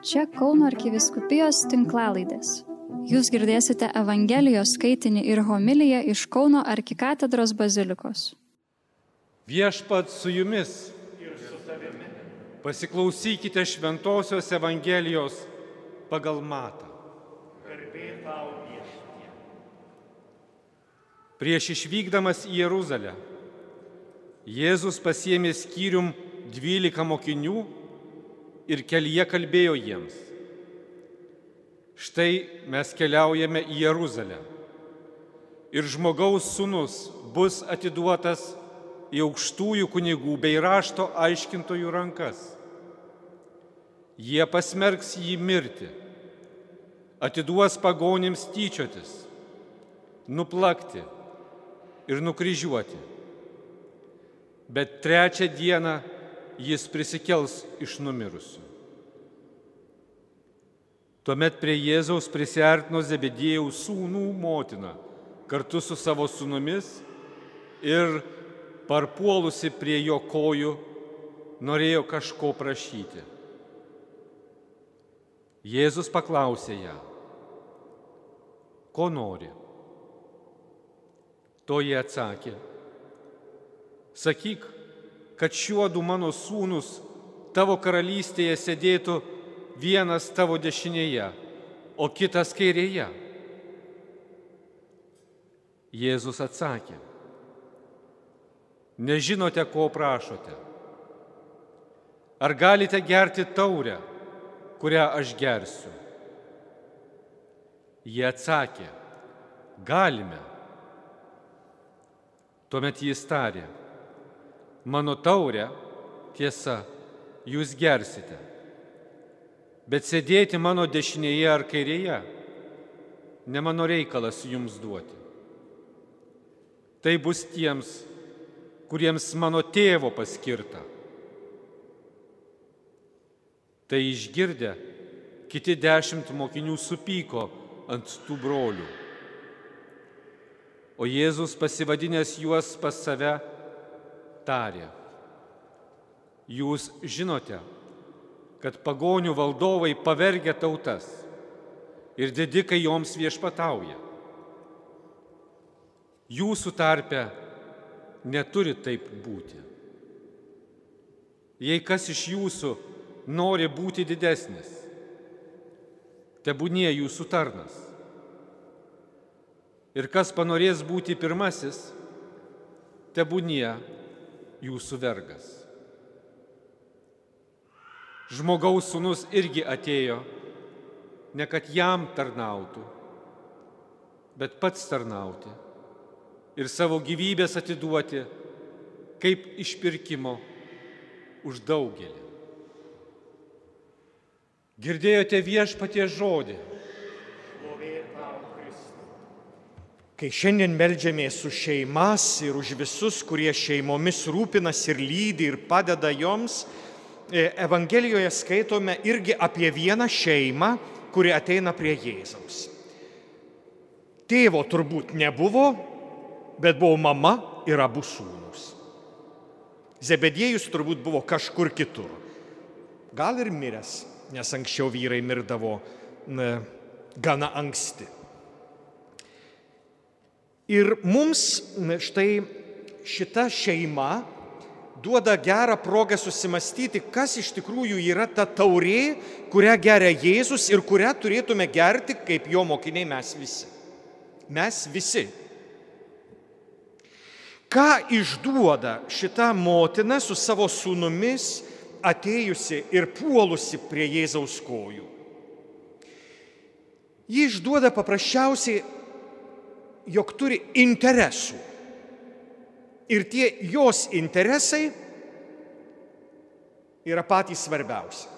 Čia Kauno arkiviskupijos tinklalaidės. Jūs girdėsite Evangelijos skaitinį ir homiliją iš Kauno arkikatedros bazilikos. Viešpat su jumis. Pasiklausykite šventosios Evangelijos pagal matą. Prieš išvykdamas į Jeruzalę, Jėzus pasiemė skyrium dvylika mokinių ir kelyje kalbėjo jiems. Štai mes keliaujame į Jeruzalę ir žmogaus sunus bus atiduotas į aukštųjų kunigų bei rašto aiškintojų rankas. Jie pasmerks jį mirti, atiduos pagonims tyčiotis, nuplakti ir nukryžiuoti. Bet trečią dieną jis prisikels iš numirusių. Tuomet prie Jėzaus prisartino Zebedėjaus sūnų motina kartu su savo sūnumis ir parpuolusi prie jo kojų norėjo kažko prašyti. Jėzus paklausė ją, ko nori. To jie atsakė, sakyk, kad šiuo du mano sūnus tavo karalystėje sėdėtų vienas tavo dešinėje, o kitas kairėje. Jėzus atsakė, nežinote, ko prašote. Ar galite gerti taurę, kurią aš gersiu? Jie atsakė, galime. Tuomet jis tarė, mano taurę, tiesa, jūs gersite. Bet sėdėti mano dešinėje ar kairėje, ne mano reikalas jums duoti. Tai bus tiems, kuriems mano tėvo paskirta. Tai išgirdę, kiti dešimt mokinių supyko ant tų brolių. O Jėzus pasivadinęs juos pas save tarė, jūs žinote, kad pagonių valdovai pavergia tautas ir didikai joms viešpatauja. Jūsų tarpe neturi taip būti. Jei kas iš jūsų nori būti didesnis, tebūnie jūsų tarnas. Ir kas panorės būti pirmasis, tebūnie jūsų vergas. Žmogaus sunus irgi atėjo, ne kad jam tarnautų, bet pats tarnauti ir savo gyvybės atiduoti kaip išpirkimo už daugelį. Girdėjote viešpatie žodį. Kai šiandien melžiamės už šeimas ir už visus, kurie šeimomis rūpinasi ir lydi ir padeda joms, e, Evangelijoje skaitome irgi apie vieną šeimą, kuri ateina prie Jėzaus. Tėvo turbūt nebuvo, bet buvo mama ir abu sūnus. Zebedėjus turbūt buvo kažkur kitur. Gal ir miręs, nes anksčiau vyrai mirdavo gana anksti. Ir mums štai šita šeima duoda gerą progą susimastyti, kas iš tikrųjų yra ta taurė, kurią geria Jėzus ir kurią turėtume gerti kaip jo mokiniai mes visi. Mes visi. Ką išduoda šita motina su savo sūnumis atėjusi ir puolusi prie Jėzaus kojų? Ji išduoda paprasčiausiai jog turi interesų. Ir tie jos interesai yra patys svarbiausi.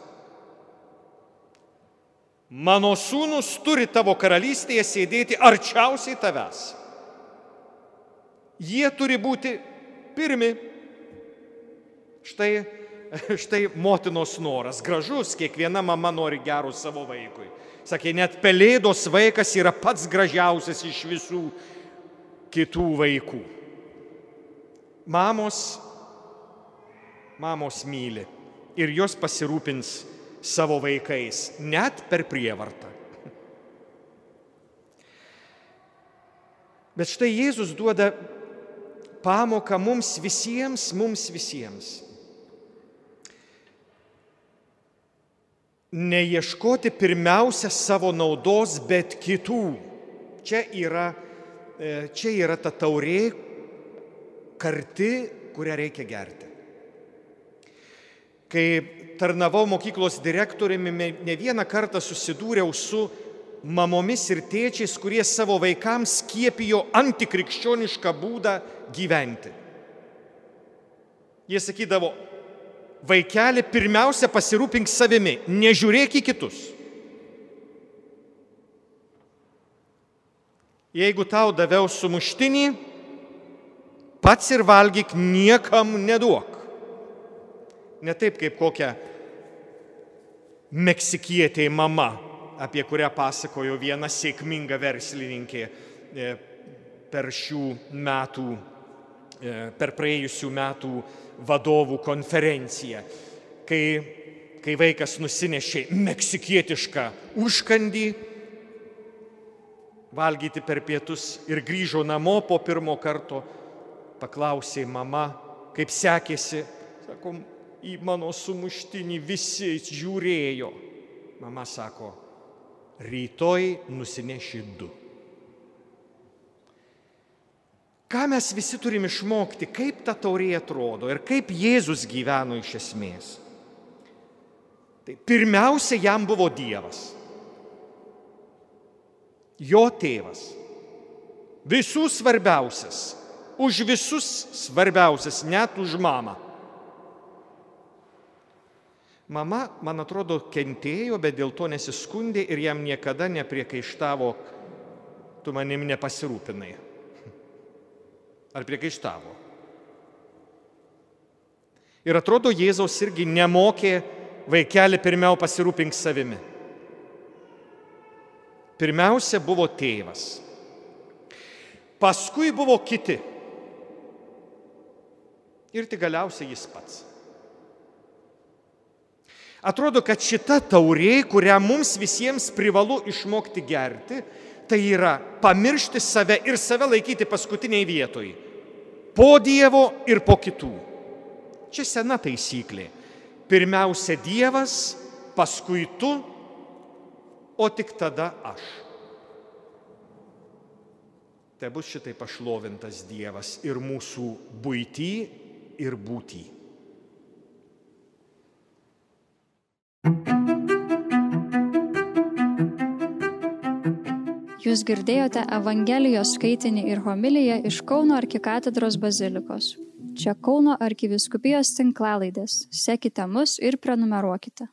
Mano sūnus turi tavo karalystėje sėdėti arčiausiai tavęs. Jie turi būti pirmi. Štai, štai motinos noras, gražus, kiekviena mama nori gerų savo vaikui. Sakė, net pelėdos vaikas yra pats gražiausias iš visų kitų vaikų. Mamos, mamos myli ir jos pasirūpins savo vaikais, net per prievartą. Bet štai Jėzus duoda pamoką mums visiems, mums visiems. Neieškoti pirmiausia savo naudos, bet kitų. Čia yra, e, čia yra ta taurė karti, kurią reikia gerti. Kai tarnavau mokyklos direktoriumi, ne vieną kartą susidūriau su mamomis ir tėčiais, kurie savo vaikams skiepijo antikrikščionišką būdą gyventi. Jie sakydavo, vaikeli, pirmiausia pasirūpink savimi, nežiūrėk į kitus. Jeigu tau daviau sumuštinį, pats ir valgyk, niekam neduok. Ne taip kaip kokia meksikietė mama apie kurią pasakojo viena sėkminga verslininkė e, per šių metų, per praėjusių metų vadovų konferenciją, kai, kai vaikas nusinešė meksikietišką užkandį valgyti per pietus ir grįžo namo po pirmo karto, paklausė mama, kaip sekėsi, sakom, į mano sumuštinį visi žiūrėjo. Mama sako, rytoj nusineši du. Ką mes visi turim išmokti, kaip ta taurė atrodo ir kaip Jėzus gyveno iš esmės. Tai pirmiausia, jam buvo Dievas. Jo tėvas. Visų svarbiausias. Už visus svarbiausias, net už mamą. Mama, man atrodo, kentėjo, bet dėl to nesiskundė ir jam niekada nepriekaištavo, tu manim nepasirūpinai. Ar priekaištavo? Ir atrodo, Jėzaus irgi nemokė vaikelį pirmiau pasirūpink savimi. Pirmiausia buvo tėvas. Paskui buvo kiti. Ir tik galiausiai jis pats. Atrodo, kad šita taurė, kurią mums visiems privalu išmokti gerti, tai yra pamiršti save ir save laikyti paskutiniai vietoj. Po Dievo ir po kitų. Čia sena taisyklė. Pirmiausia Dievas, paskui tu, o tik tada aš. Tai bus šitai pašlovintas Dievas ir mūsų būty ir būty. Jūs girdėjote Evangelijos skaitinį ir homiliją iš Kauno arkikatedros bazilikos. Čia Kauno arkiviskupijos tinklalaidės. Sekite mus ir prenumeruokite.